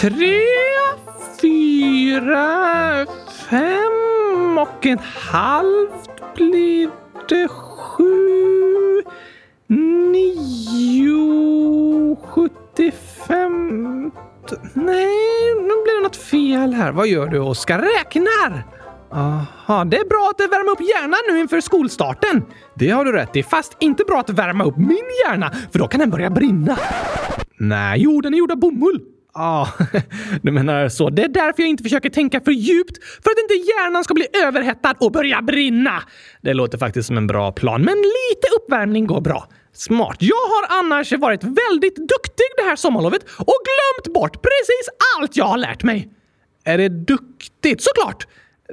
tre, fyra, fem och en halvt blir det sju, nio, sjuttiofem... Nej, nu blir det något fel här. Vad gör du, Oskar? Räknar! Aha, det är bra att värma upp hjärnan nu inför skolstarten. Det har du rätt i, fast inte bra att värma upp min hjärna, för då kan den börja brinna. Nej, jo, den är gjord av bomull. Ja, ah, du menar så. Det är därför jag inte försöker tänka för djupt, för att inte hjärnan ska bli överhettad och börja brinna. Det låter faktiskt som en bra plan, men lite uppvärmning går bra. Smart. Jag har annars varit väldigt duktig det här sommarlovet och glömt bort precis allt jag har lärt mig. Är det duktigt? Såklart!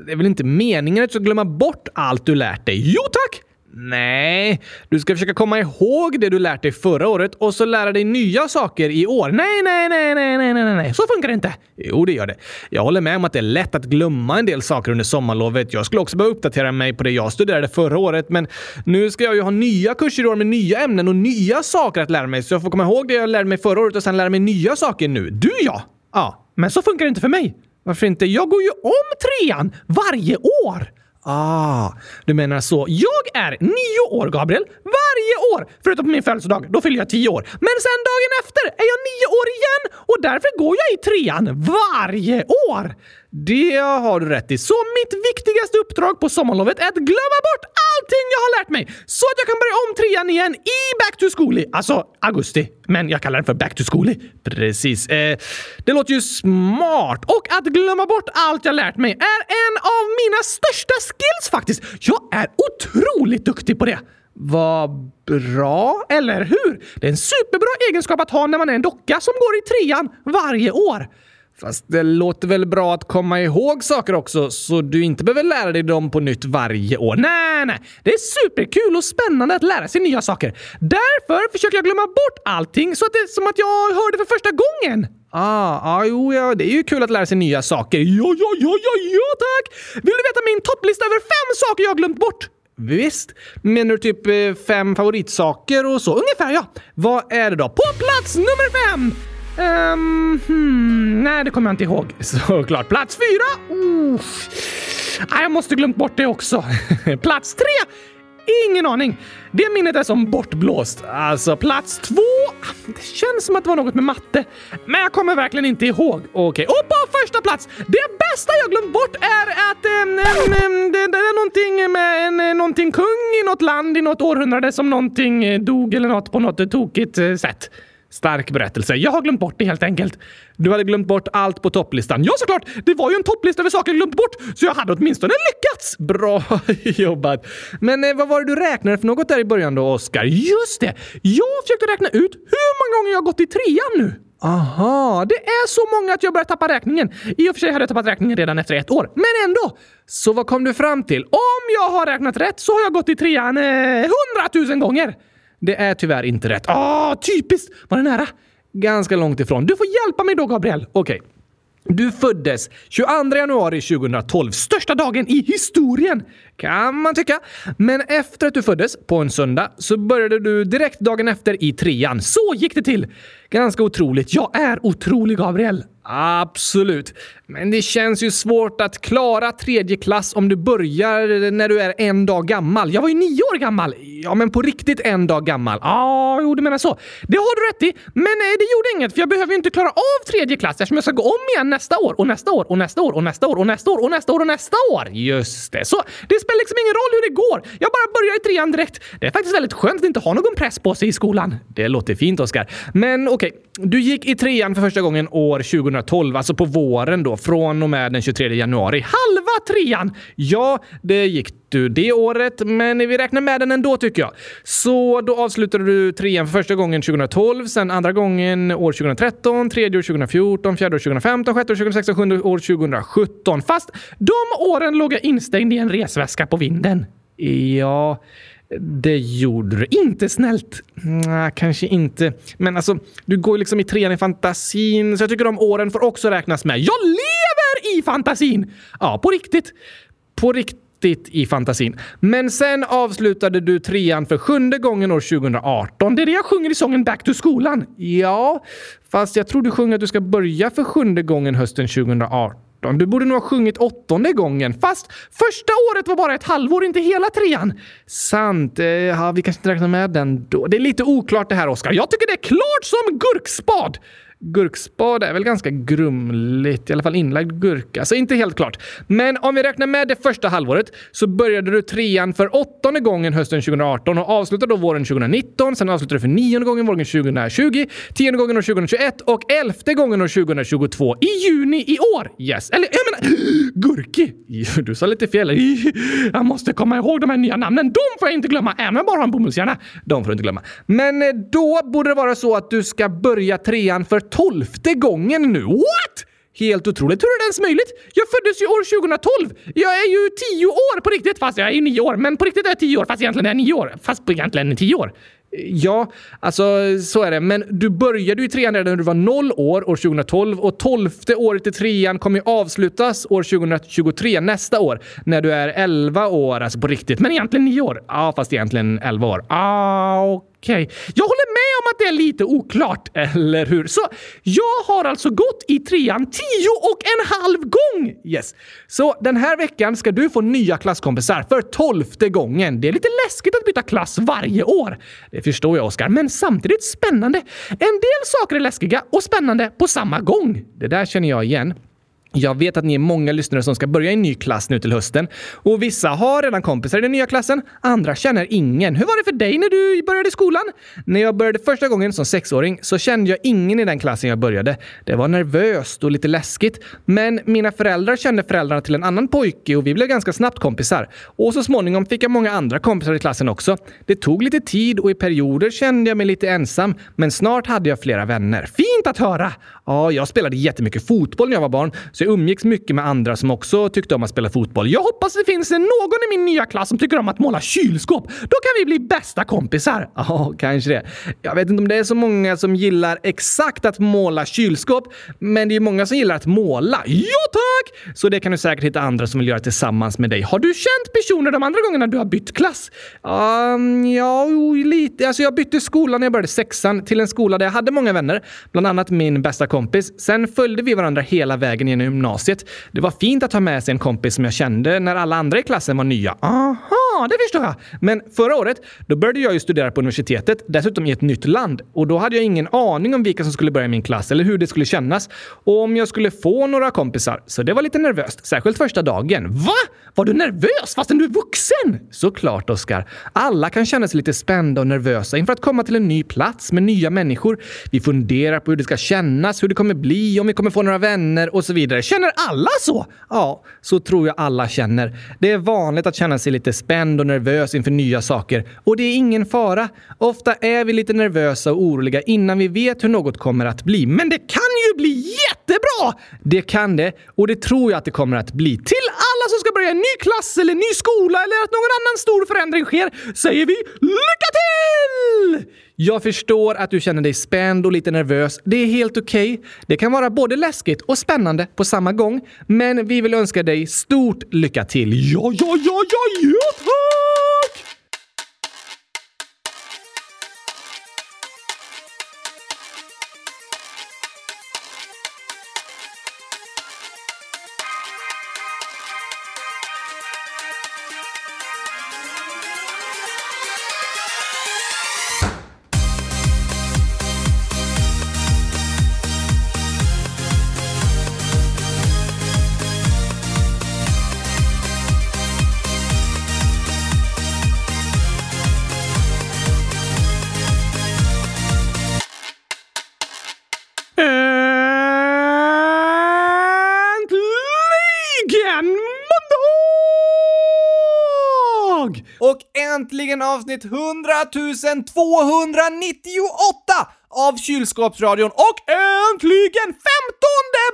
Det är väl inte meningen att du ska glömma bort allt du lärt dig? Jo tack! Nej, du ska försöka komma ihåg det du lärt dig förra året och så lära dig nya saker i år. Nej, nej, nej, nej, nej, nej, nej, så funkar det inte. Jo, det gör det. Jag håller med om att det är lätt att glömma en del saker under sommarlovet. Jag skulle också behöva uppdatera mig på det jag studerade förra året, men nu ska jag ju ha nya kurser i år med nya ämnen och nya saker att lära mig, så jag får komma ihåg det jag lärde mig förra året och sen lära mig nya saker nu. Du ja! Ja, men så funkar det inte för mig. Varför inte? Jag går ju om trean varje år! Ah, du menar så. Jag är nio år, Gabriel. Varje år! Förutom på min födelsedag. Då fyller jag tio år. Men sen dagen efter är jag nio år igen och därför går jag i trean varje år. Det har du rätt i. Så mitt viktigaste uppdrag på sommarlovet är att glömma bort allting jag har lärt mig så att jag kan börja om trean igen i Back to Schooly. Alltså augusti. Men jag kallar den för Back to Schooly. Precis. Eh, det låter ju smart. Och att glömma bort allt jag lärt mig är en av mina största skills faktiskt. Jag är otroligt duktig på det. Vad bra, eller hur? Det är en superbra egenskap att ha när man är en docka som går i trean varje år. Fast det låter väl bra att komma ihåg saker också, så du inte behöver lära dig dem på nytt varje år. Nej, nej. Det är superkul och spännande att lära sig nya saker. Därför försöker jag glömma bort allting så att det är som att jag hör det för första gången. Ah, ah, jo, ja, det är ju kul att lära sig nya saker. Ja, ja, ja, ja, ja, tack! Vill du veta min topplista över fem saker jag har glömt bort? Visst. Menar du typ eh, fem favoritsaker och så? Ungefär, ja. Vad är det då? På plats nummer fem! Um, hmm, nej, det kommer jag inte ihåg. Såklart. Plats fyra? Uh. Ah, jag måste glömt bort det också. plats tre? Ingen aning. Det minnet är som bortblåst. Alltså, plats två? Det känns som att det var något med matte. Men jag kommer verkligen inte ihåg. Okej, okay. och på första plats! Det bästa jag glömt bort är att ähm, ähm, det, det, är någonting med en, eh, någonting kung i något land i något århundrade som någonting eh, dog eller något på något tokigt eh, sätt. Stark berättelse. Jag har glömt bort det helt enkelt. Du hade glömt bort allt på topplistan. Ja, såklart! Det var ju en topplista över saker jag glömt bort, så jag hade åtminstone lyckats! Bra jobbat! Men eh, vad var det du räknade för något där i början då, Oskar? Just det! Jag försökte räkna ut hur många gånger jag har gått i trean nu. Aha, det är så många att jag börjar tappa räkningen. I och för sig hade jag tappat räkningen redan efter ett år, men ändå! Så vad kom du fram till? Om jag har räknat rätt så har jag gått i trean eh, hundratusen eh, gånger! Det är tyvärr inte rätt. Ah, typiskt! Var det nära? Ganska långt ifrån. Du får hjälpa mig då, Gabriel. Okej. Okay. Du föddes 22 januari 2012, största dagen i historien! Kan man tycka. Men efter att du föddes, på en söndag, så började du direkt dagen efter i trean. Så gick det till! Ganska otroligt. Jag är otrolig, Gabriel. Absolut. Men det känns ju svårt att klara tredje klass om du börjar när du är en dag gammal. Jag var ju nio år gammal. Ja, men på riktigt en dag gammal. Ja, ah, jo, du menar så. Det har du rätt i. Men det gjorde inget, för jag behöver ju inte klara av tredje klass eftersom jag ska gå om igen nästa år och nästa år och nästa år och nästa år och nästa år och nästa år och nästa år. Just det. Så det spelar liksom ingen roll hur det går. Jag bara börjar i trean direkt. Det är faktiskt väldigt skönt att inte ha någon press på sig i skolan. Det låter fint, Oskar. Men okej, okay. du gick i trean för första gången år 2012, alltså på våren då, från och med den 23 januari. Halva trean! Ja, det gick du det året, men vi räknar med den ändå tycker jag. Så då avslutade du trean för första gången 2012, sen andra gången år 2013, tredje år 2014, fjärde år 2015, sjätte år 2016, sjunde år 2017. Fast de åren låg jag instängd i en resväska på vinden. Ja... Det gjorde du. Inte snällt. Nej, kanske inte. Men alltså, du går ju liksom i trean i fantasin, så jag tycker de åren får också räknas med. Jag lever i fantasin! Ja, på riktigt. På riktigt i fantasin. Men sen avslutade du trean för sjunde gången år 2018. Det är det jag sjunger i sången Back to skolan. Ja, fast jag tror du sjunger att du ska börja för sjunde gången hösten 2018. Du borde nog ha sjungit åttonde gången, fast första året var bara ett halvår, inte hela trean. Sant. Eh, ja, vi kanske inte räknar med den då. Det är lite oklart det här, Oskar. Jag tycker det är klart som gurkspad. Gurkspad är väl ganska grumligt, i alla fall inlagd gurka, så inte helt klart. Men om vi räknar med det första halvåret så började du trean för åttonde gången hösten 2018 och avslutade då våren 2019. Sen avslutade du för nionde gången våren 2020, tionde gången år 2021 och elfte gången år 2022 i juni i år. Yes, eller jag menar Gurki! Du sa lite fel. Jag måste komma ihåg de här nya namnen. De får jag inte glömma, även om jag bara har en bomullshjärna. De får du inte glömma. Men eh, då borde det vara så att du ska börja trean för tolfte gången nu. What? Helt otroligt. Hur är det ens möjligt? Jag föddes ju år 2012. Jag är ju tio år på riktigt, fast jag är ju nio år. Men på riktigt är jag tio år, fast egentligen är jag nio år. Fast på egentligen är tio år. Ja, alltså så är det. Men du började ju i trean redan när du var noll år, år 2012. Och tolfte året i trean kommer ju avslutas år 2023, nästa år, när du är elva år, alltså på riktigt. Men egentligen nio år. Ja, fast egentligen elva år. Ah, okej. Okay. Jag håller med om att det är lite oklart, eller hur? Så jag har alltså gått i trean tio och en halv gång! Yes. Så den här veckan ska du få nya klasskompisar för tolfte gången. Det är lite läskigt att byta klass varje år. Det förstår jag, Oskar, men samtidigt spännande. En del saker är läskiga och spännande på samma gång. Det där känner jag igen. Jag vet att ni är många lyssnare som ska börja i en ny klass nu till hösten. Och vissa har redan kompisar i den nya klassen, andra känner ingen. Hur var det för dig när du började skolan? När jag började första gången som sexåring så kände jag ingen i den klassen jag började. Det var nervöst och lite läskigt. Men mina föräldrar kände föräldrarna till en annan pojke och vi blev ganska snabbt kompisar. Och så småningom fick jag många andra kompisar i klassen också. Det tog lite tid och i perioder kände jag mig lite ensam, men snart hade jag flera vänner. Fint att höra! Ja, jag spelade jättemycket fotboll när jag var barn, så jag umgicks mycket med andra som också tyckte om att spela fotboll. Jag hoppas det finns någon i min nya klass som tycker om att måla kylskåp. Då kan vi bli bästa kompisar. Ja, kanske det. Jag vet inte om det är så många som gillar exakt att måla kylskåp, men det är många som gillar att måla. Ja, tack! Så det kan du säkert hitta andra som vill göra tillsammans med dig. Har du känt personer de andra gångerna du har bytt klass? Um, ja, lite. Alltså, jag bytte skola när jag började sexan till en skola där jag hade många vänner, bland annat min bästa kompis. Sen följde vi varandra hela vägen genom gymnasiet. Det var fint att ha med sig en kompis som jag kände när alla andra i klassen var nya. Aha, det förstår jag. Men förra året, då började jag ju studera på universitetet, dessutom i ett nytt land. Och då hade jag ingen aning om vilka som skulle börja i min klass eller hur det skulle kännas. Och om jag skulle få några kompisar. Så det var lite nervöst, särskilt första dagen. Va? Var du nervös fastän du är vuxen? Såklart, Oskar. Alla kan känna sig lite spända och nervösa inför att komma till en ny plats med nya människor. Vi funderar på hur det ska kännas, hur det kommer bli, om vi kommer få några vänner och så vidare. Känner alla så? Ja, så tror jag alla känner. Det är vanligt att känna sig lite spänd och nervös inför nya saker. Och det är ingen fara. Ofta är vi lite nervösa och oroliga innan vi vet hur något kommer att bli. Men det kan ju bli jättebra! Det kan det. Och det tror jag att det kommer att bli. Till alla som ska börja en ny klass eller ny skola eller att någon annan stor förändring sker säger vi lycka till! Jag förstår att du känner dig spänd och lite nervös. Det är helt okej. Okay. Det kan vara både läskigt och spännande på samma gång. Men vi vill önska dig stort lycka till. Ja, ja, ja, ja, ja, tack! Äntligen avsnitt 100 298 av Kylskåpsradion och äntligen 15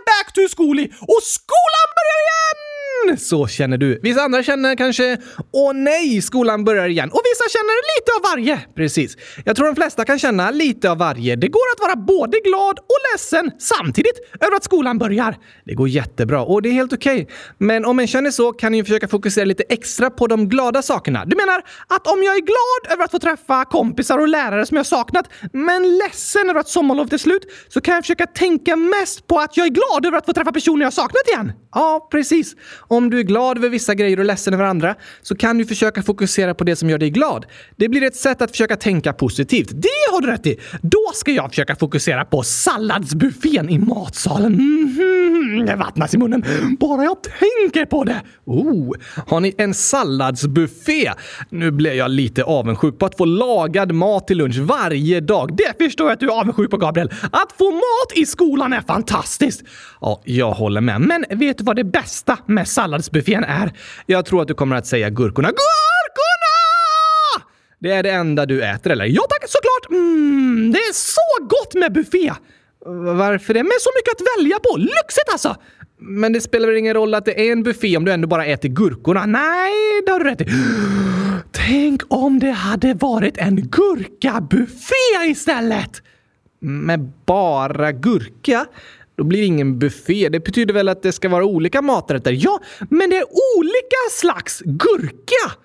Back to Schooly och skolan börjar igen! Men så känner du. Vissa andra känner kanske “Åh nej, skolan börjar igen” och vissa känner lite av varje. Precis. Jag tror de flesta kan känna lite av varje. Det går att vara både glad och ledsen samtidigt över att skolan börjar. Det går jättebra och det är helt okej. Okay. Men om en känner så kan ju försöka fokusera lite extra på de glada sakerna. Du menar att om jag är glad över att få träffa kompisar och lärare som jag saknat, men ledsen över att sommarlovet är slut, så kan jag försöka tänka mest på att jag är glad över att få träffa personer jag saknat igen. Ja, precis. Om du är glad över vissa grejer och ledsen över andra så kan du försöka fokusera på det som gör dig glad. Det blir ett sätt att försöka tänka positivt. Det har du rätt i! Då ska jag försöka fokusera på salladsbuffén i matsalen. Mm. Det vattnas i munnen bara jag tänker på det. Oh, har ni en salladsbuffé? Nu blir jag lite avundsjuk på att få lagad mat till lunch varje dag. Det förstår jag att du är avundsjuk på, Gabriel. Att få mat i skolan är fantastiskt! Ja, jag håller med. Men vet du vad det bästa med salladsbuffén är? Jag tror att du kommer att säga gurkorna. Gurkorna! Det är det enda du äter, eller? Ja tack, såklart! Mm, det är så gott med buffé! Varför det? Med så mycket att välja på! Lyxigt alltså! Men det spelar väl ingen roll att det är en buffé om du ändå bara äter gurkorna? Nej, det har du rätt i. Tänk om det hade varit en gurkabuffé istället! Med bara gurka? Då blir det ingen buffé. Det betyder väl att det ska vara olika maträtter? Ja, men det är olika slags gurka!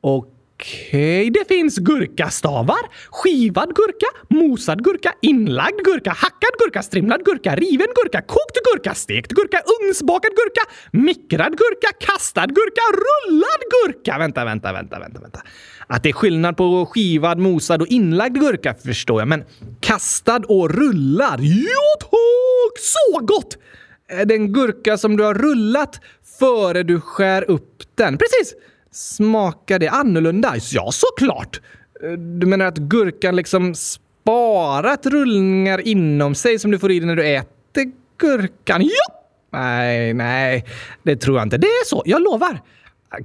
Okej, Okej, det finns gurkastavar, skivad gurka, mosad gurka, inlagd gurka, hackad gurka, strimlad gurka, riven gurka, kokt gurka, stekt gurka, ugnsbakad gurka, mikrad gurka, kastad gurka, rullad gurka. Vänta, vänta, vänta, vänta, vänta. Att det är skillnad på skivad, mosad och inlagd gurka förstår jag, men kastad och rullad? Ja tack! Så gott! Den gurka som du har rullat före du skär upp den? Precis! Smakar det annorlunda? Ja, såklart! Du menar att gurkan liksom sparat rullningar inom sig som du får i dig när du äter gurkan? Ja! Nej, nej, det tror jag inte. Det är så, jag lovar.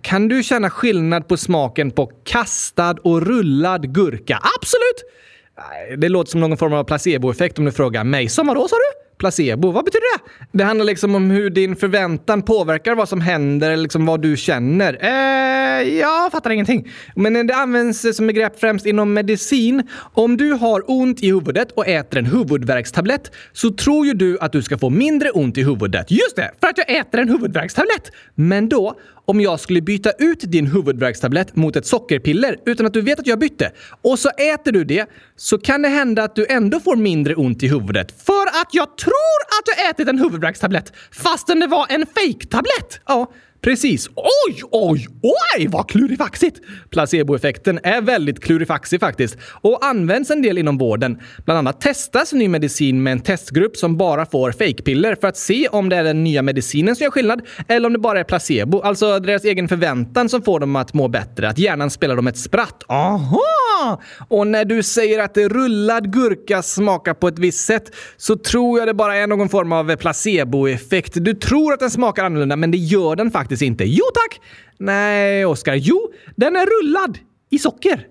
Kan du känna skillnad på smaken på kastad och rullad gurka? Absolut! Det låter som någon form av placeboeffekt om du frågar mig. Som vadå, sa du? placebo. Vad betyder det? Det handlar liksom om hur din förväntan påverkar vad som händer, liksom vad du känner. Eh, jag fattar ingenting. Men det används som begrepp främst inom medicin. Om du har ont i huvudet och äter en huvudvärkstablett så tror ju du att du ska få mindre ont i huvudet. Just det, för att jag äter en huvudvärkstablett. Men då, om jag skulle byta ut din huvudvärkstablett mot ett sockerpiller utan att du vet att jag bytte och så äter du det så kan det hända att du ändå får mindre ont i huvudet för att jag tror att du ätit en huvudvärkstablett fastän det var en fejktablett. Ja, Precis. Oj, oj, oj vad klurifaxigt! Placeboeffekten är väldigt klurifaxig faktiskt och används en del inom vården. Bland annat testas ny medicin med en testgrupp som bara får fejkpiller för att se om det är den nya medicinen som gör skillnad eller om det bara är placebo, alltså deras egen förväntan som får dem att må bättre. Att hjärnan spelar dem ett spratt. Aha! Och när du säger att rullad gurka smakar på ett visst sätt så tror jag det bara är någon form av placeboeffekt. Du tror att den smakar annorlunda, men det gör den faktiskt faktiskt inte. Jo tack! Nej, Oskar. Jo, den är rullad i socker.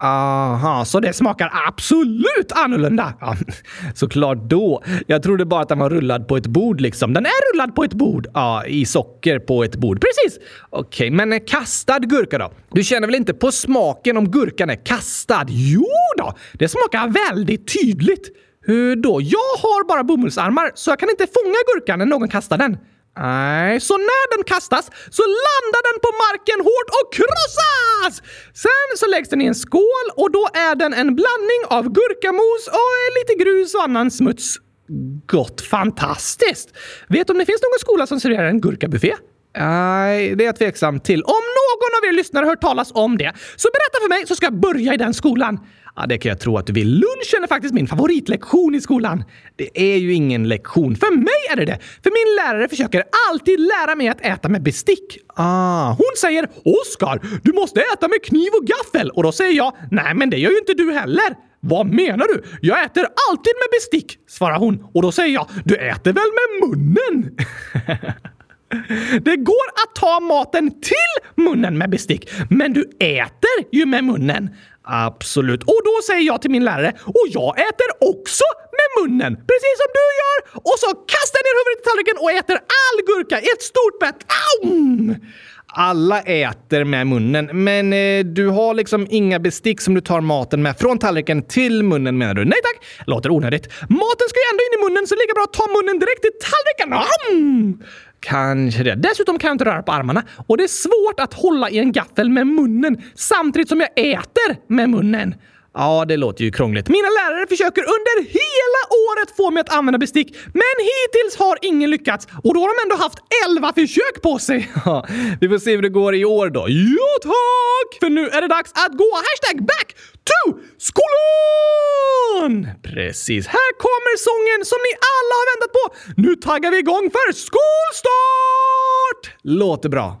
Aha, så det smakar absolut annorlunda? Ja, såklart då. Jag trodde bara att den var rullad på ett bord liksom. Den är rullad på ett bord? Ja, i socker på ett bord. Precis! Okej, okay, men kastad gurka då? Du känner väl inte på smaken om gurkan är kastad? Jo då, det smakar väldigt tydligt. Hur då? Jag har bara bomullsarmar så jag kan inte fånga gurkan när någon kastar den. Nej, så när den kastas så landar den på marken hårt och krossas! Sen så läggs den i en skål och då är den en blandning av gurkamos och lite grus och annan smuts. Gott fantastiskt! Vet du om det finns någon skola som serverar en gurkabuffé? Nej, det är jag tveksam till. Om någon av er lyssnare har hört talas om det, så berätta för mig så ska jag börja i den skolan. Ja, det kan jag tro att du vill. Lunchen är faktiskt min favoritlektion i skolan. Det är ju ingen lektion. För mig är det det. För min lärare försöker alltid lära mig att äta med bestick. Ah, hon säger “Oskar, du måste äta med kniv och gaffel” och då säger jag “Nej, men det gör ju inte du heller”. Vad menar du? Jag äter alltid med bestick, svarar hon. Och då säger jag “Du äter väl med munnen?” Det går att ta maten till munnen med bestick, men du äter ju med munnen. Absolut. Och då säger jag till min lärare och jag äter också med munnen, precis som du gör. Och så kastar jag ner huvudet i tallriken och äter all gurka i ett stort bett. Aum! Alla äter med munnen, men eh, du har liksom inga bestick som du tar maten med från tallriken till munnen menar du? Nej tack! Låter onödigt. Maten ska ju ändå in i munnen så det är lika bra att ta munnen direkt till tallriken. Aum! Kanske det. Dessutom kan jag inte röra på armarna och det är svårt att hålla i en gaffel med munnen samtidigt som jag äter med munnen. Ja, det låter ju krångligt. Mina lärare försöker under hela året få mig att använda bestick, men hittills har ingen lyckats. Och då har de ändå haft 11 försök på sig. Ja, vi får se hur det går i år då. Ja, tack! För nu är det dags att gå hashtag back to skolan! Precis. Här kommer sången som ni alla har väntat på. Nu taggar vi igång för skolstart! Låter bra.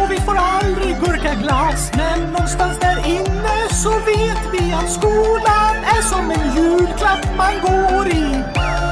och vi får aldrig gurkaglass. Men någonstans där inne så vet vi att skolan är som en julklapp man går i.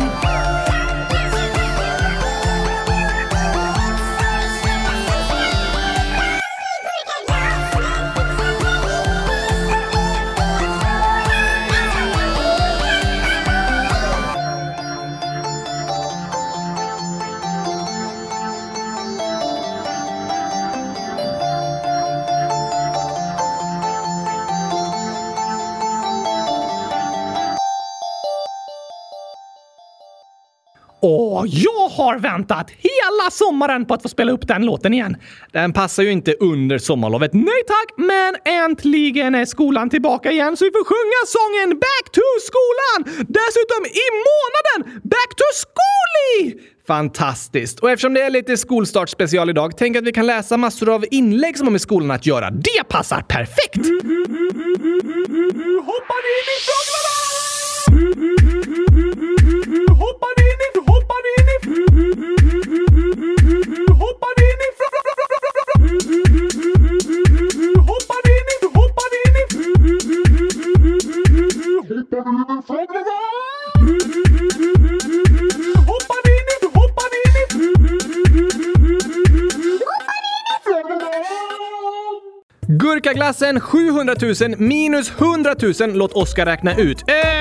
Åh, jag har väntat hela sommaren på att få spela upp den låten igen. Den passar ju inte under sommarlovet, nej tack, men äntligen är skolan tillbaka igen så vi får sjunga sången Back to skolan! Dessutom i månaden Back to Skoli! Fantastiskt! Och eftersom det är lite skolstartspecial idag, tänk att vi kan läsa massor av inlägg som har med skolan att göra. Det passar perfekt! Hoppar in i fåglarna! Hoppar hoppar in i, hoppar in i, fåglarna! Hoppar in i, hoppar in i, Gurkaglassen 700 000 minus 100 000. Låt Oskar räkna ut. Ehm,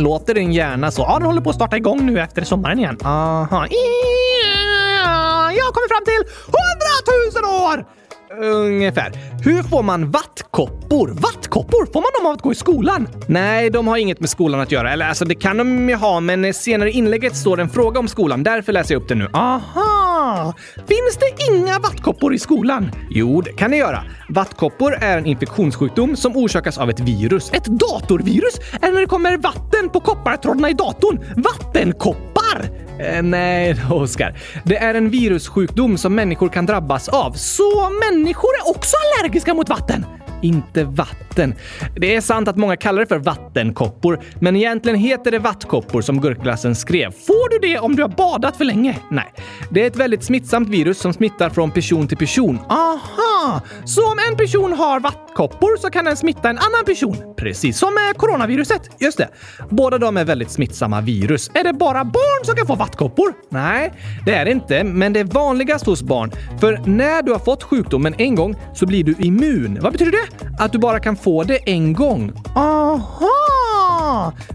Låter din hjärna så? Ja, den håller på att starta igång nu efter sommaren igen. Aha. Jag kommer fram till 100 000 år! Ungefär. Hur får man vattkoppor? Vattkoppor? Får man dem av att gå i skolan? Nej, de har inget med skolan att göra. Eller alltså, det kan de ju ha, men senare i inlägget står en fråga om skolan. Därför läser jag upp det nu. Aha! Finns det inga vattkoppor i skolan? Jo, det kan det göra. Vattkoppor är en infektionssjukdom som orsakas av ett virus. Ett datorvirus? Eller när det kommer vatten på koppartrådarna i datorn? Vattenkoppar? Eh, nej, Oskar. Det är en virussjukdom som människor kan drabbas av. Så människor är också allergiska mot vatten? Inte vatten. Det är sant att många kallar det för vattenkoppor, men egentligen heter det vattkoppor som gurkglassen skrev. Får du det om du har badat för länge? Nej. Det är ett väldigt smittsamt virus som smittar från person till person. Aha! Så om en person har vattkoppor så kan den smitta en annan person? Precis som med coronaviruset. Just det. Båda de är väldigt smittsamma virus. Är det bara barn som kan få vattkoppor? Nej, det är det inte, men det är vanligast hos barn. För när du har fått sjukdomen en gång så blir du immun. Vad betyder det? Att du bara kan få det en gång. Aha!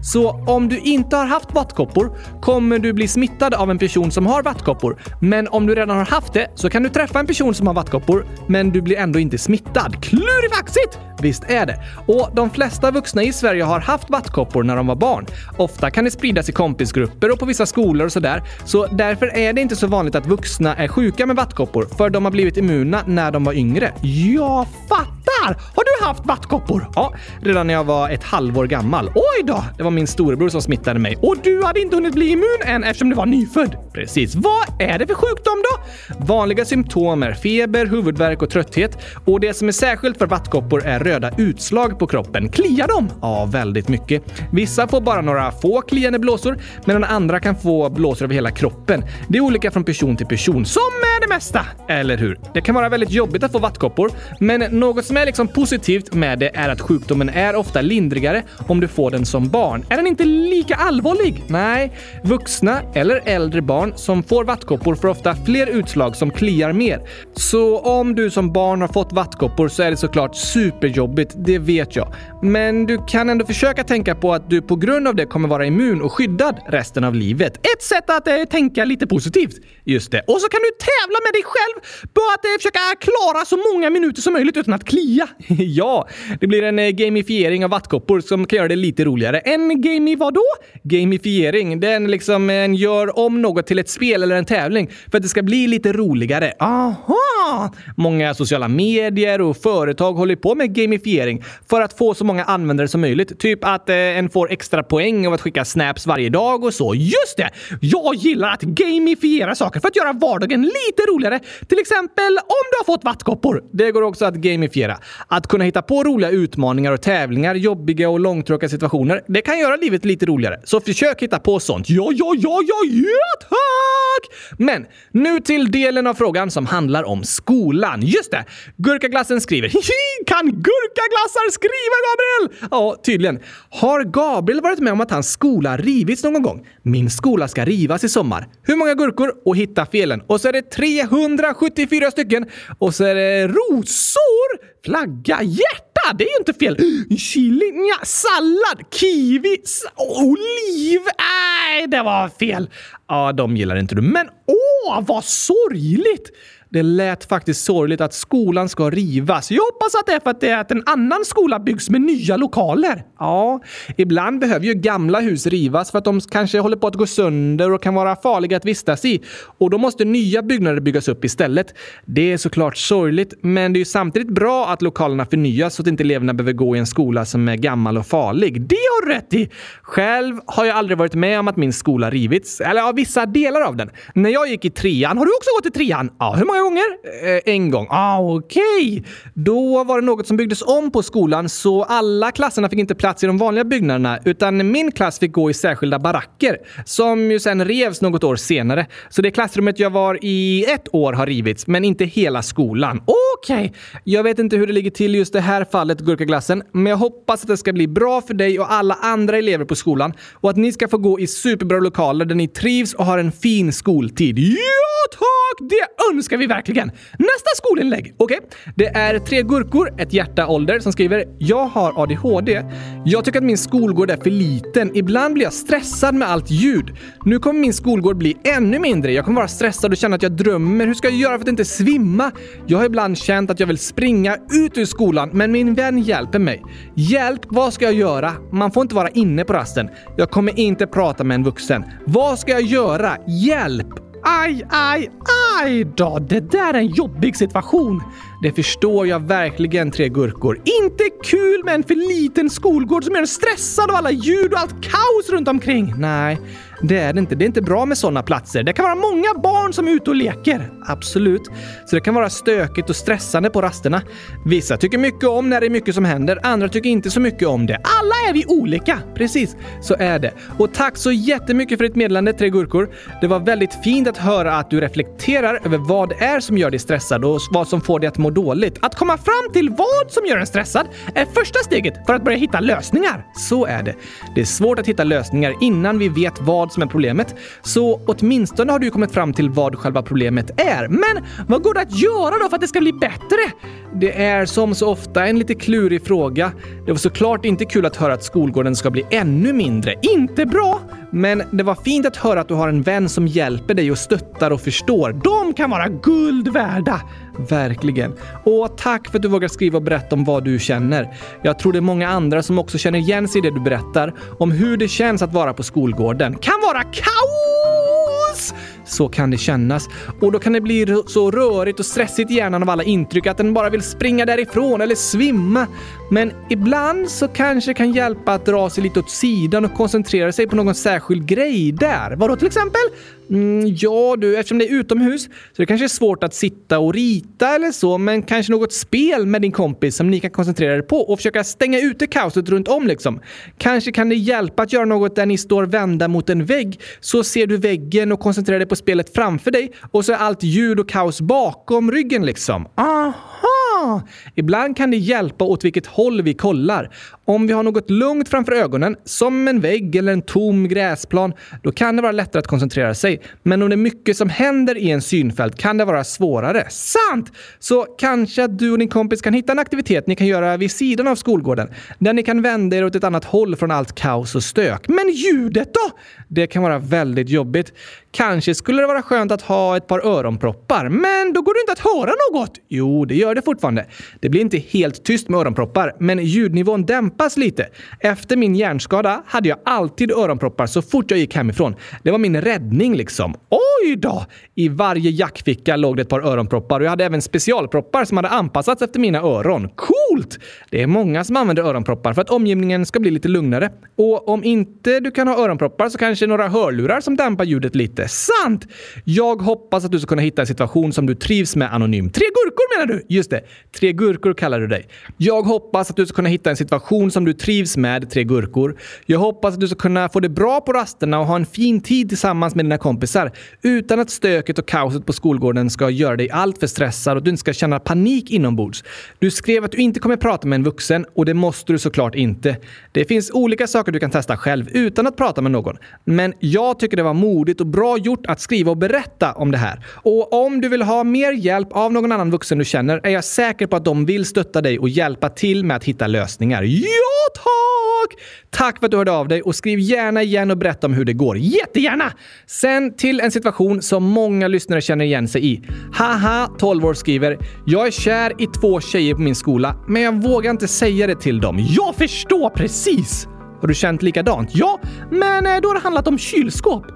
Så om du inte har haft vattkoppor kommer du bli smittad av en person som har vattkoppor. Men om du redan har haft det så kan du träffa en person som har vattkoppor, men du blir ändå inte smittad. Klurifaxigt! Visst är det. Och de flesta vuxna i Sverige har haft vattkoppor när de var barn. Ofta kan det spridas i kompisgrupper och på vissa skolor och sådär. Så därför är det inte så vanligt att vuxna är sjuka med vattkoppor, för de har blivit immuna när de var yngre. Jag fattar! Har du haft vattkoppor? Ja, redan när jag var ett halvår gammal. Oj Oj då! Det var min storebror som smittade mig. Och du hade inte hunnit bli immun än eftersom du var nyfödd. Precis. Vad är det för sjukdom då? Vanliga symptom är feber, huvudvärk och trötthet. Och det som är särskilt för vattkoppor är röda utslag på kroppen. Kliar de? Ja, väldigt mycket. Vissa får bara några få kliande blåsor, medan andra kan få blåsor över hela kroppen. Det är olika från person till person, som är det mesta. Eller hur? Det kan vara väldigt jobbigt att få vattkoppor, men något som är liksom positivt med det är att sjukdomen är ofta lindrigare om du får den som barn. Är den inte lika allvarlig? Nej. Vuxna eller äldre barn som får vattkoppor får ofta fler utslag som kliar mer. Så om du som barn har fått vattkoppor så är det såklart superjobbigt, det vet jag. Men du kan ändå försöka tänka på att du på grund av det kommer vara immun och skyddad resten av livet. Ett sätt att eh, tänka lite positivt. Just det. Och så kan du tävla med dig själv på att eh, försöka klara så många minuter som möjligt utan att klia. ja, det blir en eh, gamifiering av vattkoppor som kan göra det lite roligare. En gamey vadå? Gamifiering, det är liksom en gör om något till ett spel eller en tävling för att det ska bli lite roligare. Aha! Många sociala medier och företag håller på med gamifiering för att få så många användare som möjligt. Typ att eh, en får extra poäng av att skicka snaps varje dag och så. Just det! Jag gillar att gamifiera saker för att göra vardagen lite roligare. Till exempel om du har fått vattkoppor. Det går också att gamifiera. Att kunna hitta på roliga utmaningar och tävlingar, jobbiga och långtråkiga situationer, det kan göra livet lite roligare. Så försök hitta på sånt. Ja, ja, ja, ja, ja, tack! Men nu till delen av frågan som handlar om skolan. Just det! Gurkaglassen skriver Hihi, Kan gurkaglassar skriva, Gabriel? Ja, tydligen. Har Gabriel varit med om att hans skola rivits någon gång? Min skola ska rivas i sommar. Hur många gurkor? Och hitta felen. Och så är det 374 stycken. Och så är det rosor, flagga, hjärta. Det är ju inte fel. Chili, nja, sallad, kiwi, oliv. Nej, det var fel. Ja, de gillar inte du. Men åh, vad sorgligt! Det lät faktiskt sorgligt att skolan ska rivas. Jag hoppas att det är för att, det är att en annan skola byggs med nya lokaler. Ja, ibland behöver ju gamla hus rivas för att de kanske håller på att gå sönder och kan vara farliga att vistas i. Och då måste nya byggnader byggas upp istället. Det är såklart sorgligt, men det är ju samtidigt bra att lokalerna förnyas så att inte eleverna behöver gå i en skola som är gammal och farlig. Det har du rätt i! Själv har jag aldrig varit med om att min skola rivits. Eller ja, vissa delar av den. När jag gick i trean, har du också gått i trean? Ja, hur många gånger? Eh, en gång. Ah, okej. Då var det något som byggdes om på skolan så alla klasserna fick inte plats i de vanliga byggnaderna utan min klass fick gå i särskilda baracker som ju sen revs något år senare. Så det klassrummet jag var i ett år har rivits, men inte hela skolan. Okej. Jag vet inte hur det ligger till i just det här fallet, Gurkaglassen, men jag hoppas att det ska bli bra för dig och alla andra elever på skolan och att ni ska få gå i superbra lokaler där ni trivs och har en fin skoltid. Ja, tack! Det önskar vi vi verkligen! Nästa skolinlägg! Okej, det är tre gurkor, ett hjärta ålder, som skriver “Jag har ADHD. Jag tycker att min skolgård är för liten. Ibland blir jag stressad med allt ljud. Nu kommer min skolgård bli ännu mindre. Jag kommer vara stressad och känna att jag drömmer. Hur ska jag göra för att inte svimma? Jag har ibland känt att jag vill springa ut ur skolan, men min vän hjälper mig. Hjälp, vad ska jag göra? Man får inte vara inne på rasten. Jag kommer inte prata med en vuxen. Vad ska jag göra? Hjälp! Aj, aj, aj då! Det där är en jobbig situation. Det förstår jag verkligen, tre gurkor. Inte kul med en för liten skolgård som gör en stressad av alla ljud och allt kaos runt omkring. Nej, det är det inte. Det är inte bra med sådana platser. Det kan vara många barn som är ute och leker. Absolut. Så det kan vara stökigt och stressande på rasterna. Vissa tycker mycket om när det är mycket som händer, andra tycker inte så mycket om det. Alla är vi olika! Precis, så är det. Och tack så jättemycket för ditt meddelande, Tre Gurkor. Det var väldigt fint att höra att du reflekterar över vad det är som gör dig stressad och vad som får dig att må dåligt. Att komma fram till vad som gör en stressad är första steget för att börja hitta lösningar. Så är det. Det är svårt att hitta lösningar innan vi vet vad som är problemet. Så åtminstone har du kommit fram till vad själva problemet är. Men vad går det att göra då för att det ska bli bättre? Det är som så ofta en lite klurig fråga. Det var såklart inte kul att höra att skolgården ska bli ännu mindre. Inte bra! Men det var fint att höra att du har en vän som hjälper dig och stöttar och förstår. De kan vara guld värda! Verkligen. Och tack för att du vågar skriva och berätta om vad du känner. Jag tror det är många andra som också känner igen sig i det du berättar om hur det känns att vara på skolgården. Kan vara kaos! Så kan det kännas. Och då kan det bli så rörigt och stressigt i hjärnan av alla intryck att den bara vill springa därifrån eller svimma. Men ibland så kanske det kan hjälpa att dra sig lite åt sidan och koncentrera sig på någon särskild grej där. Vadå till exempel? Mm, ja du, eftersom det är utomhus så det kanske är svårt att sitta och rita eller så, men kanske något spel med din kompis som ni kan koncentrera er på och försöka stänga ute kaoset runt om liksom. Kanske kan det hjälpa att göra något där ni står vända mot en vägg, så ser du väggen och koncentrerar dig på spelet framför dig och så är allt ljud och kaos bakom ryggen liksom. Aha! Ibland kan det hjälpa åt vilket håll vi kollar. Om vi har något lugnt framför ögonen, som en vägg eller en tom gräsplan, då kan det vara lättare att koncentrera sig. Men om det är mycket som händer i en synfält kan det vara svårare. Sant! Så kanske att du och din kompis kan hitta en aktivitet ni kan göra vid sidan av skolgården, där ni kan vända er åt ett annat håll från allt kaos och stök. Men ljudet då? Det kan vara väldigt jobbigt. Kanske skulle det vara skönt att ha ett par öronproppar, men då går det inte att höra något. Jo, det gör det fortfarande. Det blir inte helt tyst med öronproppar, men ljudnivån dämpas lite. Efter min hjärnskada hade jag alltid öronproppar så fort jag gick hemifrån. Det var min räddning liksom. Oj då! I varje jackficka låg det ett par öronproppar och jag hade även specialproppar som hade anpassats efter mina öron. Coolt! Det är många som använder öronproppar för att omgivningen ska bli lite lugnare. Och om inte du kan ha öronproppar så kanske några hörlurar som dämpar ljudet lite. Sant! Jag hoppas att du ska kunna hitta en situation som du trivs med anonymt. Tre gurkor menar du? Just det. Tre gurkor kallar du dig. Jag hoppas att du ska kunna hitta en situation som du trivs med, tre gurkor. Jag hoppas att du ska kunna få det bra på rasterna och ha en fin tid tillsammans med dina kompisar utan att stöket och kaoset på skolgården ska göra dig alltför stressad och att du inte ska känna panik inombords. Du skrev att du inte kommer prata med en vuxen och det måste du såklart inte. Det finns olika saker du kan testa själv utan att prata med någon. Men jag tycker det var modigt och bra gjort att skriva och berätta om det här. Och om du vill ha mer hjälp av någon annan vuxen du känner är jag säker på att de vill stötta dig och hjälpa till med att hitta lösningar. Ja, tack! Tack för att du hörde av dig och skriv gärna igen och berätta om hur det går. Jättegärna! Sen till en situation som många lyssnare känner igen sig i. Haha, 12 år skriver “Jag är kär i två tjejer på min skola, men jag vågar inte säga det till dem. Jag förstår precis!” Har du känt likadant? Ja, men eh, då har det handlat om kylskåp.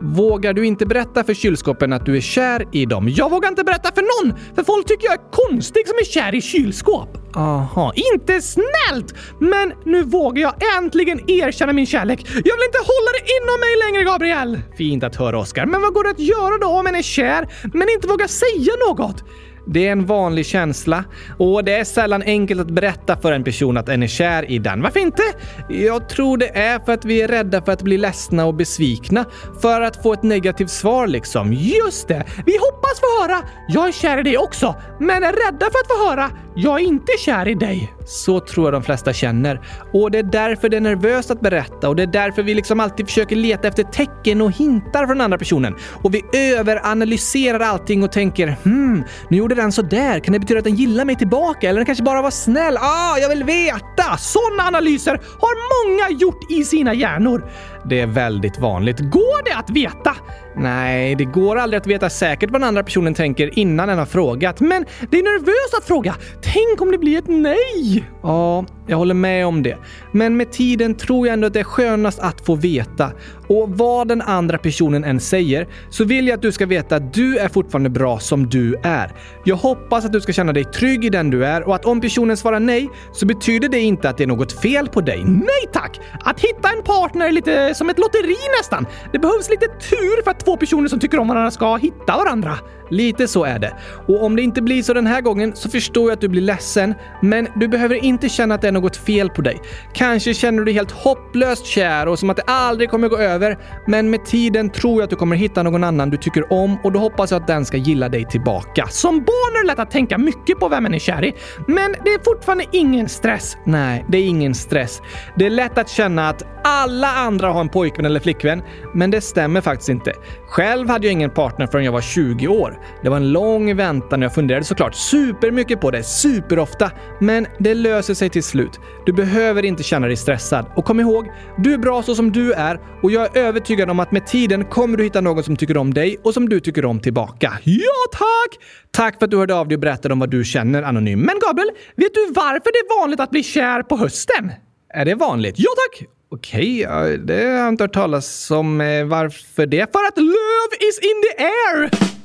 Vågar du inte berätta för kylskåpen att du är kär i dem? Jag vågar inte berätta för någon, för folk tycker jag är konstig som är kär i kylskåp. Aha, inte snällt! Men nu vågar jag äntligen erkänna min kärlek. Jag vill inte hålla det inom mig längre, Gabriel! Fint att höra, Oskar. Men vad går det att göra då om en är kär, men inte vågar säga något? Det är en vanlig känsla och det är sällan enkelt att berätta för en person att en är kär i den. Varför inte? Jag tror det är för att vi är rädda för att bli ledsna och besvikna. För att få ett negativt svar liksom. Just det! Vi hoppas få höra “Jag är kär i dig också” men är rädda för att få höra jag är inte kär i dig. Så tror jag de flesta känner. Och det är därför det är nervöst att berätta och det är därför vi liksom alltid försöker leta efter tecken och hintar från andra personen. Och vi överanalyserar allting och tänker hmm, nu gjorde den så där. Kan det betyda att den gillar mig tillbaka? Eller den kanske bara var snäll? Ah, jag vill veta! Sådana analyser har många gjort i sina hjärnor. Det är väldigt vanligt. Går det att veta? Nej, det går aldrig att veta säkert vad den andra personen tänker innan den har frågat. Men det är nervöst att fråga. Tänk om det blir ett nej? Ja, jag håller med om det. Men med tiden tror jag ändå att det är skönast att få veta. Och vad den andra personen än säger så vill jag att du ska veta att du är fortfarande bra som du är. Jag hoppas att du ska känna dig trygg i den du är och att om personen svarar nej så betyder det inte att det är något fel på dig. Nej tack! Att hitta en partner är lite som ett lotteri nästan. Det behövs lite tur för att två personer som tycker om varandra ska hitta varandra. Lite så är det. Och om det inte blir så den här gången så förstår jag att du blir ledsen, men du behöver inte känna att det är något fel på dig. Kanske känner du dig helt hopplöst kär och som att det aldrig kommer gå över, men med tiden tror jag att du kommer hitta någon annan du tycker om och då hoppas jag att den ska gilla dig tillbaka. Som barn är det lätt att tänka mycket på vem man är kär i, men det är fortfarande ingen stress. Nej, det är ingen stress. Det är lätt att känna att alla andra har en pojkvän eller flickvän, men det stämmer faktiskt inte. Själv hade jag ingen partner förrän jag var 20 år. Det var en lång väntan och jag funderade såklart supermycket på det, superofta. Men det löser sig till slut. Du behöver inte känna dig stressad. Och kom ihåg, du är bra så som du är och jag är övertygad om att med tiden kommer du hitta någon som tycker om dig och som du tycker om tillbaka. Ja, tack! Tack för att du hörde av dig och berättade om vad du känner, Anonym. Men Gabriel, vet du varför det är vanligt att bli kär på hösten? Är det vanligt? Ja, tack! Okej, okay, det har jag inte hört talas om. Eh, varför det? För att love is in the air!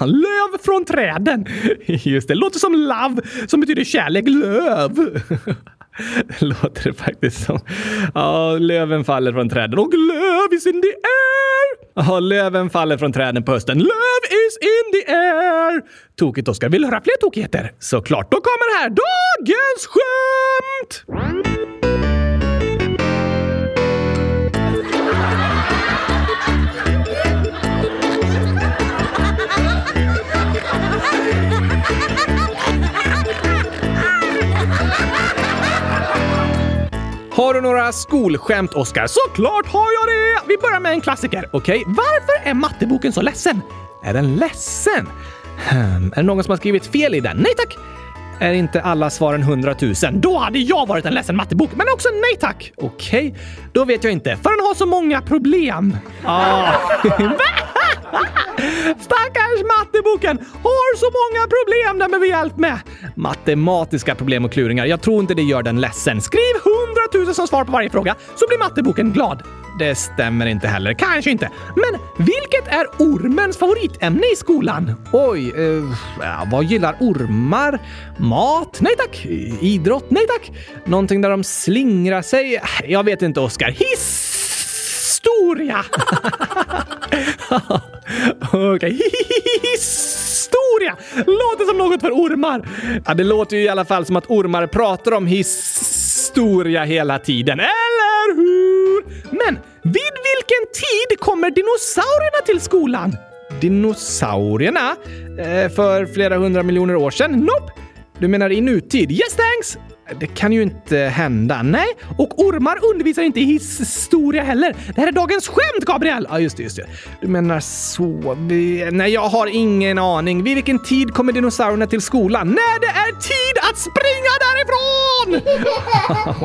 Löv från träden. Just det, låter som love som betyder kärlek. Löv. Låter det faktiskt som. Ja, löven faller från träden och löv is in the air. Ja, löven faller från träden på hösten. Löv is in the air. Tokigt, Oskar. Vill du höra fler tokigheter? Såklart. Då kommer här dagens skämt! Har du några skolskämt, Oskar? Såklart har jag det! Vi börjar med en klassiker. Okej, okay. varför är matteboken så ledsen? Är den ledsen? Hmm. Är det någon som har skrivit fel i den? Nej tack! Är inte alla svaren 100 000? Då hade jag varit en ledsen mattebok, men också nej tack! Okej, okay. då vet jag inte, för den har så många problem. Ah. Stackars matteboken har så många problem den behöver hjälp med. Matematiska problem och kluringar. Jag tror inte det gör den ledsen. Skriv 100 000 som svar på varje fråga så blir matteboken glad. Det stämmer inte heller. Kanske inte. Men vilket är ormens favoritämne i skolan? Oj, eh, vad gillar ormar? Mat? Nej tack. Idrott? Nej tack. Någonting där de slingrar sig? Jag vet inte, Oskar. Hiss! Historia! Okej, historia! Låter som något för ormar. Ja, det låter ju i alla fall som att ormar pratar om historia hela tiden, eller hur? Men vid vilken tid kommer dinosaurierna till skolan? Dinosaurierna? Eh, för flera hundra miljoner år sedan? Nope! Du menar i nutid? Yes thanks! Det kan ju inte hända. Nej, och ormar undervisar inte i historia heller. Det här är dagens skämt, Gabriel! Ja, just det, just det. Du menar så. Vi... Nej, jag har ingen aning. Vid vilken tid kommer dinosaurierna till skolan? När det är tid att springa därifrån!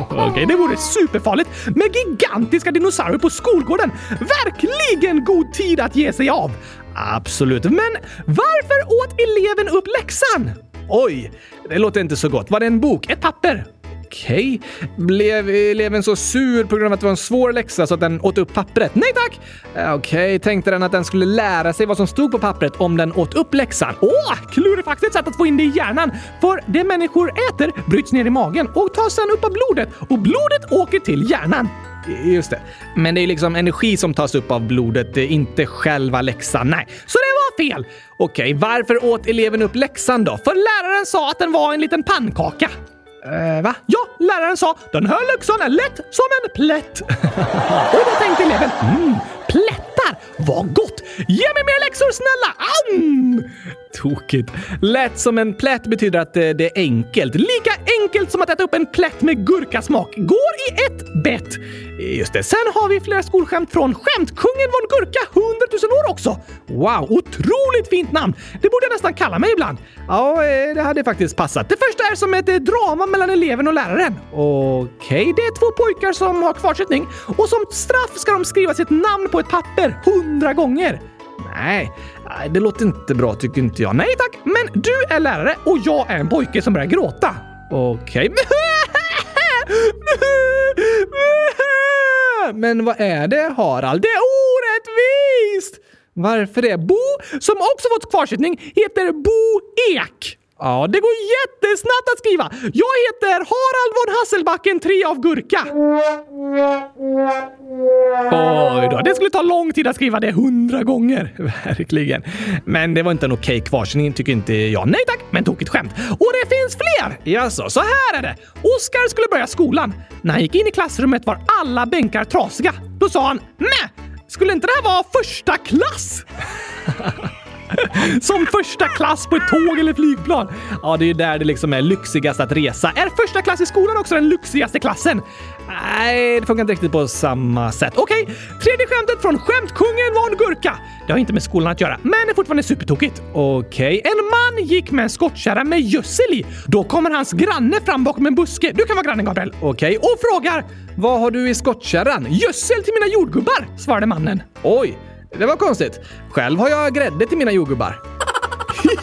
Okej, okay, det vore superfarligt med gigantiska dinosaurier på skolgården. Verkligen god tid att ge sig av. Absolut, men varför åt eleven upp läxan? Oj, det låter inte så gott. Var det en bok? Ett papper? Okej. Okay. Blev eleven så sur på grund av att det var en svår läxa så att den åt upp pappret? Nej tack! Eh, okej, okay. tänkte den att den skulle lära sig vad som stod på pappret om den åt upp läxan? Åh, klurifaxigt sätt att få in det i hjärnan! För det människor äter bryts ner i magen och tas sedan upp av blodet och blodet åker till hjärnan. Just det. Men det är liksom energi som tas upp av blodet, inte själva läxan. Nej, så det var fel! Okej, varför åt eleven upp läxan då? För läraren sa att den var en liten pannkaka. Uh, va? Ja, läraren sa den här läxan är lätt som en plätt. och då tänkte eleven, mm, plättar, vad gott! Ge mig mer läxor snälla! Am! Tokigt. Lätt som en plätt betyder att eh, det är enkelt. Lika enkelt som att äta upp en plätt med gurkasmak. Går i ett bett. Just det. Sen har vi flera skolskämt från Skämtkungen von Gurka 100 000 år också. Wow, otroligt fint namn. Det borde jag nästan kalla mig ibland. Ja, eh, det hade faktiskt passat. Det första är som ett eh, drama mellan eleven och läraren. Okej, okay, det är två pojkar som har kvarsittning och som straff ska de skriva sitt namn på ett papper hundra gånger. Nej, eh, det låter inte bra tycker inte jag. Nej tack, men du är lärare och jag är en pojke som börjar gråta. Okej. Okay. Men vad är det Harald? Det är orättvist! Varför det? Bo, som också fått kvarsittning, heter Bo Ek. Ja, det går jättesnabbt att skriva. Jag heter Harald von Hasselbacken 3 av Gurka. Oj då, det skulle ta lång tid att skriva det hundra gånger. Verkligen. Men det var inte en okej okay kvarsning tycker inte jag. Nej tack, men tokigt skämt. Och det finns fler! Jaså, så här är det. Oskar skulle börja skolan. När han gick in i klassrummet var alla bänkar trasiga. Då sa han Mäh! Skulle inte det här vara första klass? Som första klass på ett tåg eller flygplan. Ja, det är ju där det liksom är lyxigast att resa. Är första klass i skolan också den lyxigaste klassen? Nej, det funkar inte riktigt på samma sätt. Okej, okay. tredje skämtet från Skämtkungen von Gurka. Det har inte med skolan att göra, men är fortfarande supertokigt. Okej, okay. en man gick med en skottkärra med gödsel i. Då kommer hans granne fram bakom en buske. Du kan vara grannen, Gabriel. Okej, okay. och frågar vad har du i skottkärran? Gödsel till mina jordgubbar, svarade mannen. Oj, det var konstigt. Själv har jag grädde till mina jordgubbar.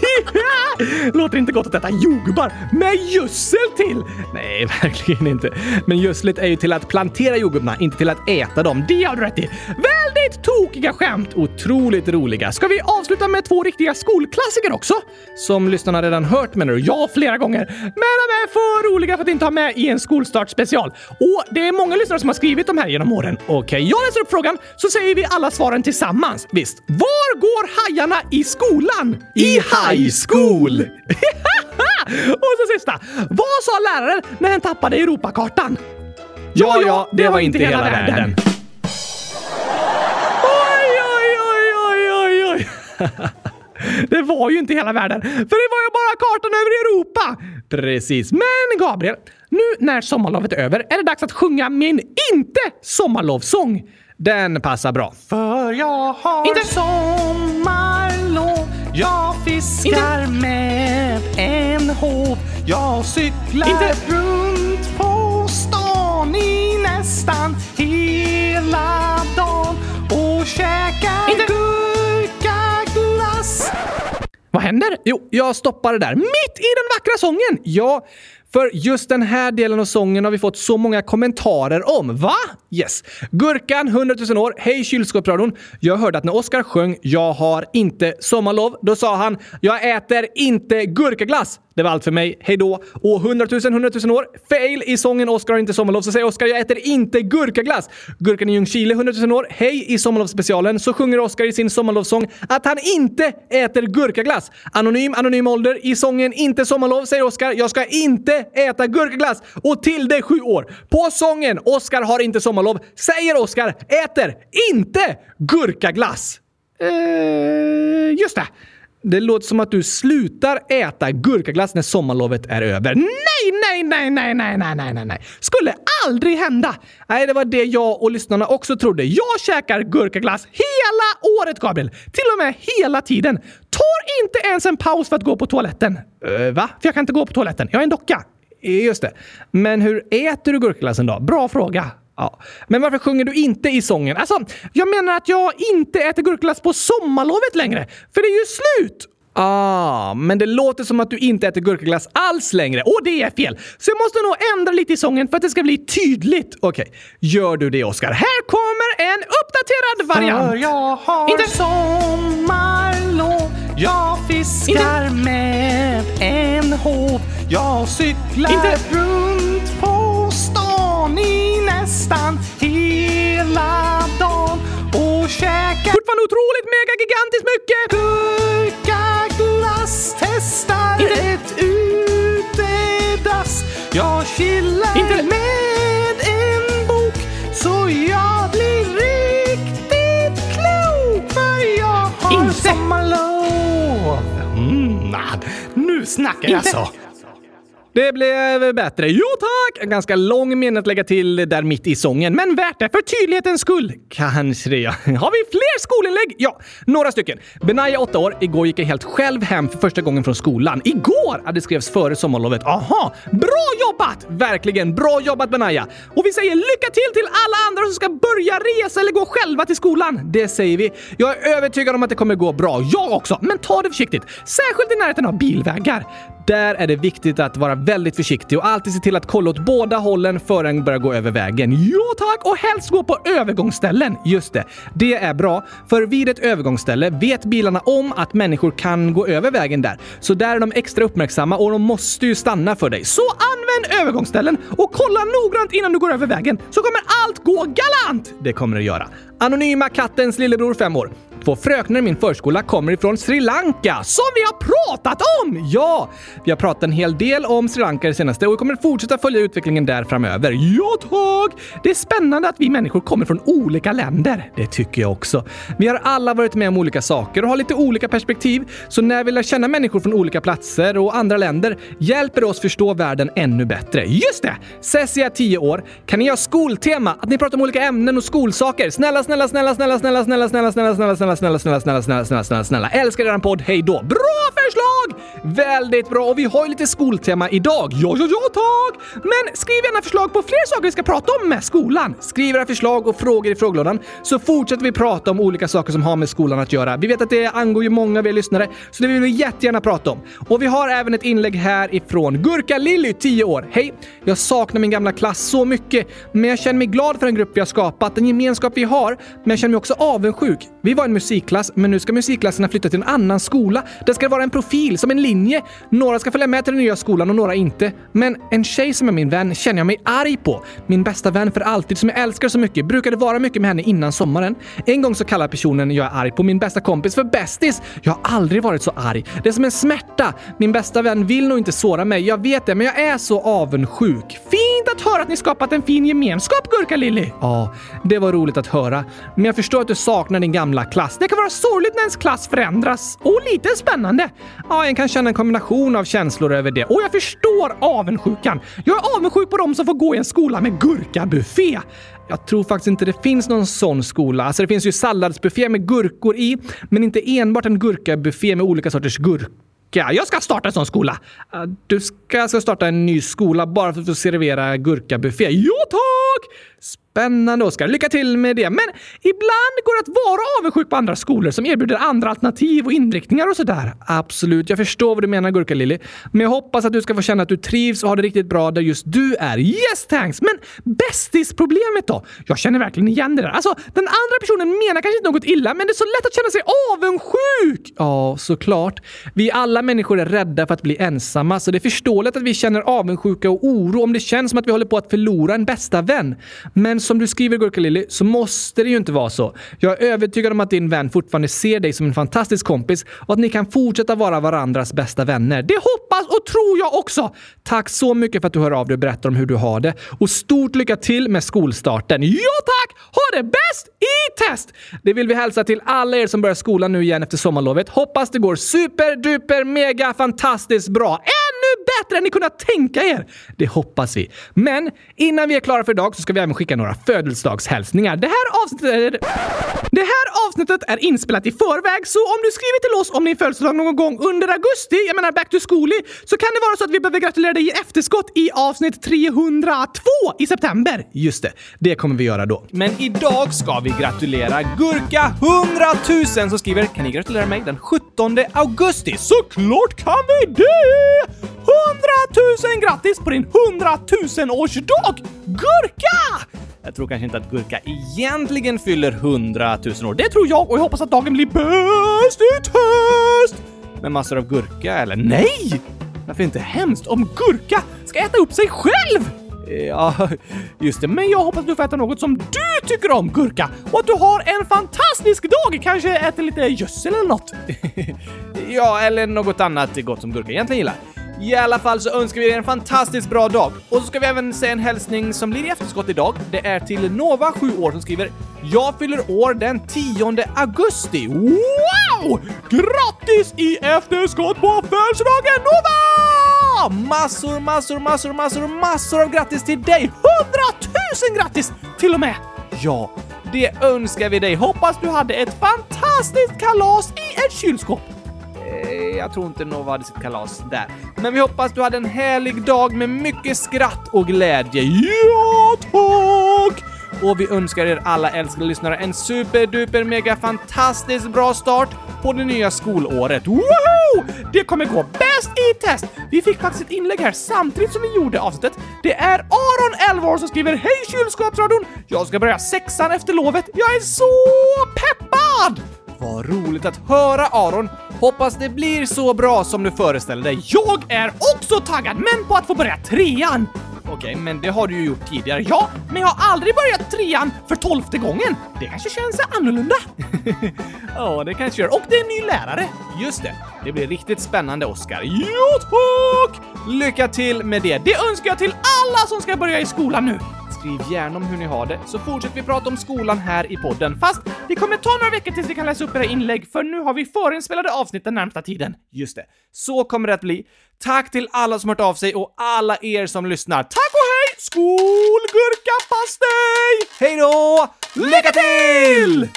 Låter inte gott att äta jordgubbar med gödsel till! Nej, verkligen inte. Men gödslet är ju till att plantera jordgubbarna, inte till att äta dem. Det har du rätt i. Väldigt tokiga skämt! Otroligt roliga. Ska vi avsluta med två riktiga skolklassiker också? Som lyssnarna redan hört menar du? Ja, flera gånger. Men de är för roliga för att inte ha med i en skolstart special. Och det är många lyssnare som har skrivit de här genom åren. Okej, okay, jag läser upp frågan så säger vi alla svaren tillsammans. Visst. Var går hajarna i skolan? I high school! Och så sista. Vad sa läraren när han tappade Europakartan? Ja, ja, det, det var inte hela, hela världen. världen. Oj, oj, oj, oj, oj, oj. Det var ju inte hela världen, för det var ju bara kartan över Europa! Precis. Men Gabriel, nu när sommarlovet är över är det dags att sjunga min inte sommarlovssång. Den passar bra. För jag har inte. sommarlov jag fiskar Inte. med en håv. Jag cyklar Inte. runt på stan i nästan hela dagen och käkar Inte. gurkaglass. Vad händer? Jo, jag stoppar det där mitt i den vackra sången. Ja, för just den här delen av sången har vi fått så många kommentarer om. Va? Yes. Gurkan, 100 000 år. Hej kylskåpsradion. Jag hörde att när Oskar sjöng “Jag har inte sommarlov” då sa han “Jag äter inte gurkaglass”. Det var allt för mig. Hej då! Och 100 000, 100 000 år. Fail i sången Oskar har inte sommarlov. Så säger Oskar “Jag äter inte gurkaglass”. Gurkan i Ljungskile, 100 000 år. Hej i sommarlovsspecialen. Så sjunger Oskar i sin sommarlovssång att han inte äter gurkaglass. Anonym, anonym ålder. I sången “Inte sommarlov” säger Oskar “Jag ska inte äta gurkaglass” och till det sju år. På sången “Oskar har inte sommarlov” säger Oskar “Äter inte gurkaglass”. Eh, just det. Det låter som att du slutar äta gurkaglass när sommarlovet är över. Nej, nej, nej, nej, nej, nej, nej, nej, nej. Skulle aldrig hända! Nej, det var det jag och lyssnarna också trodde. Jag käkar gurkaglass hela året, Gabriel. Till och med hela tiden. Tar inte ens en paus för att gå på toaletten. Äh, va? För jag kan inte gå på toaletten. Jag är en docka. Just det. Men hur äter du gurkaglassen då? Bra fråga. Ja. Men varför sjunger du inte i sången? Alltså, jag menar att jag inte äter gurkaglass på sommarlovet längre, för det är ju slut! Ah, men det låter som att du inte äter gurkaglass alls längre. Och det är fel! Så jag måste nog ändra lite i sången för att det ska bli tydligt. Okej, okay. gör du det Oskar? Här kommer en uppdaterad variant! För jag har inte. sommarlov Jag fiskar inte. med en håv Jag cyklar inte. runt på stan i nästan hela dagen och käkar Fortfarande otroligt mega gigantiskt mycket! Gurkaglass testar Inte. ett utedass Jag chillar Inte. med snackar alltså? Det blev bättre. Jo tack! En ganska lång mening att lägga till där mitt i sången, men värt det för tydlighetens skull. Kanske det ja. Har vi fler skolinlägg? Ja, några stycken. Benaya, 8 år. Igår gick jag helt själv hem för första gången från skolan. Igår! Ja, det skrevs före sommarlovet. Aha! Bra jobbat! Verkligen bra jobbat Benaya! Och vi säger lycka till till alla andra som ska börja resa eller gå själva till skolan. Det säger vi. Jag är övertygad om att det kommer gå bra. Jag också. Men ta det försiktigt. Särskilt i närheten av bilvägar. Där är det viktigt att vara väldigt försiktig och alltid se till att kolla åt båda hållen före en börjar gå över vägen. Ja tack! Och helst gå på övergångsställen. Just det, det är bra. För vid ett övergångsställe vet bilarna om att människor kan gå över vägen där. Så där är de extra uppmärksamma och de måste ju stanna för dig. Så använd övergångsställen och kolla noggrant innan du går över vägen så kommer allt gå galant! Det kommer det göra. Anonyma kattens lillebror, fem år. Två fröknar i min förskola kommer ifrån Sri Lanka, som vi har pratat om! Ja, vi har pratat en hel del om Sri Lanka det senaste och vi kommer fortsätta följa utvecklingen där framöver. Ja, tack! Det är spännande att vi människor kommer från olika länder. Det tycker jag också. Vi har alla varit med om olika saker och har lite olika perspektiv, så när vi lär känna människor från olika platser och andra länder hjälper det oss förstå världen ännu bättre. Just det! Cessia, 10 år. Kan ni ha skoltema? Att ni pratar om olika ämnen och skolsaker? Snälla, snälla, snälla, snälla, snälla, snälla, snälla, snälla, snälla, snälla, snälla, snälla, snälla, snälla, snälla, snälla, snälla. snälla. Älskar eran podd. Hej då! Bra förslag! Väldigt bra. Och vi har ju lite skoltema idag. Ja, ja, ja, tack! Men skriv gärna förslag på fler saker vi ska prata om med skolan. Skriv era förslag och frågor i frågelådan så fortsätter vi prata om olika saker som har med skolan att göra. Vi vet att det angår ju många av er lyssnare, så det vill vi jättegärna prata om. Och vi har även ett inlägg här ifrån Gurka Lilly, 10 år. Hej! Jag saknar min gamla klass så mycket, men jag känner mig glad för den grupp vi har skapat, den gemenskap vi har, men jag känner mig också avundsjuk. Vi var en musikklass, men nu ska musikklasserna flytta till en annan skola. Det ska vara en profil, som en linje. Några ska följa med till den nya skolan och några inte. Men en tjej som är min vän känner jag mig arg på. Min bästa vän för alltid, som jag älskar så mycket, brukade vara mycket med henne innan sommaren. En gång så kallar personen jag är arg på min bästa kompis för bästis. Jag har aldrig varit så arg. Det är som en smärta. Min bästa vän vill nog inte såra mig, jag vet det, men jag är så avundsjuk. Fint att höra att ni skapat en fin gemenskap, Gurka Lilly! Ja, det var roligt att höra. Men jag förstår att du saknar din gamla klass. Det kan vara sorgligt när ens klass förändras. Och lite spännande. Ja, en kan känna en kombination av känslor över det. Och jag förstår avundsjukan. Jag är avundsjuk på de som får gå i en skola med gurkabuffé. Jag tror faktiskt inte det finns någon sån skola. Alltså det finns ju salladsbuffé med gurkor i, men inte enbart en gurkabuffé med olika sorters gurka. Jag ska starta en sån skola. Du ska alltså starta en ny skola bara för att servera gurkabuffé. Ja, tack! Spännande, Oskar. Lycka till med det. Men ibland går det att vara avundsjuk på andra skolor som erbjuder andra alternativ och inriktningar och sådär. Absolut, jag förstår vad du menar Gurka Lilly. Men jag hoppas att du ska få känna att du trivs och har det riktigt bra där just du är. Yes thanks! Men bästis-problemet då? Jag känner verkligen igen det där. Alltså, den andra personen menar kanske inte något illa, men det är så lätt att känna sig avundsjuk! Ja, såklart. Vi alla människor är rädda för att bli ensamma, så det är förståeligt att vi känner avundsjuka och oro om det känns som att vi håller på att förlora en bästa vän. Men som du skriver Gurka Lilly så måste det ju inte vara så. Jag är övertygad om att din vän fortfarande ser dig som en fantastisk kompis och att ni kan fortsätta vara varandras bästa vänner. Det hoppas och tror jag också! Tack så mycket för att du hör av dig och berättar om hur du har det. Och stort lycka till med skolstarten. Ja tack! Ha det bäst i test! Det vill vi hälsa till alla er som börjar skolan nu igen efter sommarlovet. Hoppas det går super, duper, mega, fantastiskt bra. Ännu bättre än ni kunnat tänka er! Det hoppas vi. Men innan vi är klara för idag så ska vi även skicka några födelsedagshälsningar. Det här avsnittet... Det här avsnittet är inspelat i förväg, så om du skriver till oss om din födelsedag någon gång under augusti, jag menar back to school så kan det vara så att vi behöver gratulera dig i efterskott i avsnitt 302 i september. Just det, det kommer vi göra då. Men idag ska vi gratulera Gurka 100 000 som skriver “Kan ni gratulera mig den 17 augusti?” Såklart kan vi det! 100 000 grattis på din 100 000 årsdag! Gurka! Jag tror kanske inte att Gurka egentligen fyller 100 000 år. Det tror jag och jag hoppas att dagen blir bäst i test! Med massor av gurka, eller? Nej! Varför inte hemskt om Gurka ska äta upp sig själv? Ja, just det. Men jag hoppas du får äta något som du tycker om, Gurka! Och att du har en fantastisk dag! Kanske äter lite gödsel eller något? ja, eller något annat gott som Gurka egentligen gillar. I alla fall så önskar vi dig en fantastiskt bra dag. Och så ska vi även säga en hälsning som blir i efterskott idag. Det är till Nova, 7 år, som skriver “Jag fyller år den 10 augusti. Wow! Wow! Grattis i efterskott på födelsedagen Nova! Massor, massor, massor, massor, massor av grattis till dig! Hundratusen grattis till och med! Ja, det önskar vi dig. Hoppas du hade ett fantastiskt kalas i ett kylskåp. Eh, jag tror inte Nova hade sitt kalas där. Men vi hoppas du hade en härlig dag med mycket skratt och glädje. Ja, tack! Och vi önskar er alla älskade lyssnare en superduper mega fantastiskt bra start på det nya skolåret. Woho! Det kommer gå bäst i test! Vi fick faktiskt ett inlägg här samtidigt som vi gjorde avsnittet. Det är Aron, 11 år, som skriver Hej kylskåpsradion! Jag ska börja sexan efter lovet. Jag är så peppad! Vad roligt att höra Aron! Hoppas det blir så bra som du föreställer dig. Jag är också taggad, men på att få börja trean! Okej, men det har du ju gjort tidigare. Ja, men jag har aldrig börjat trean för tolfte gången. Det kanske känns annorlunda. Ja, det kanske gör. Och det är en ny lärare. Just det. Det blir riktigt spännande, Oskar. Ja, tack! Lycka till med det. Det önskar jag till alla som ska börja i skolan nu. Skriv gärna om hur ni har det, så fortsätter vi prata om skolan här i podden. Fast det kommer ta några veckor tills vi kan läsa upp era inlägg, för nu har vi förinspelade avsnitt den närmsta tiden. Just det. Så kommer det att bli. Tack till alla som hört av sig och alla er som lyssnar. Tack och hej! Skolgurkapastej! Hej då! Lycka till!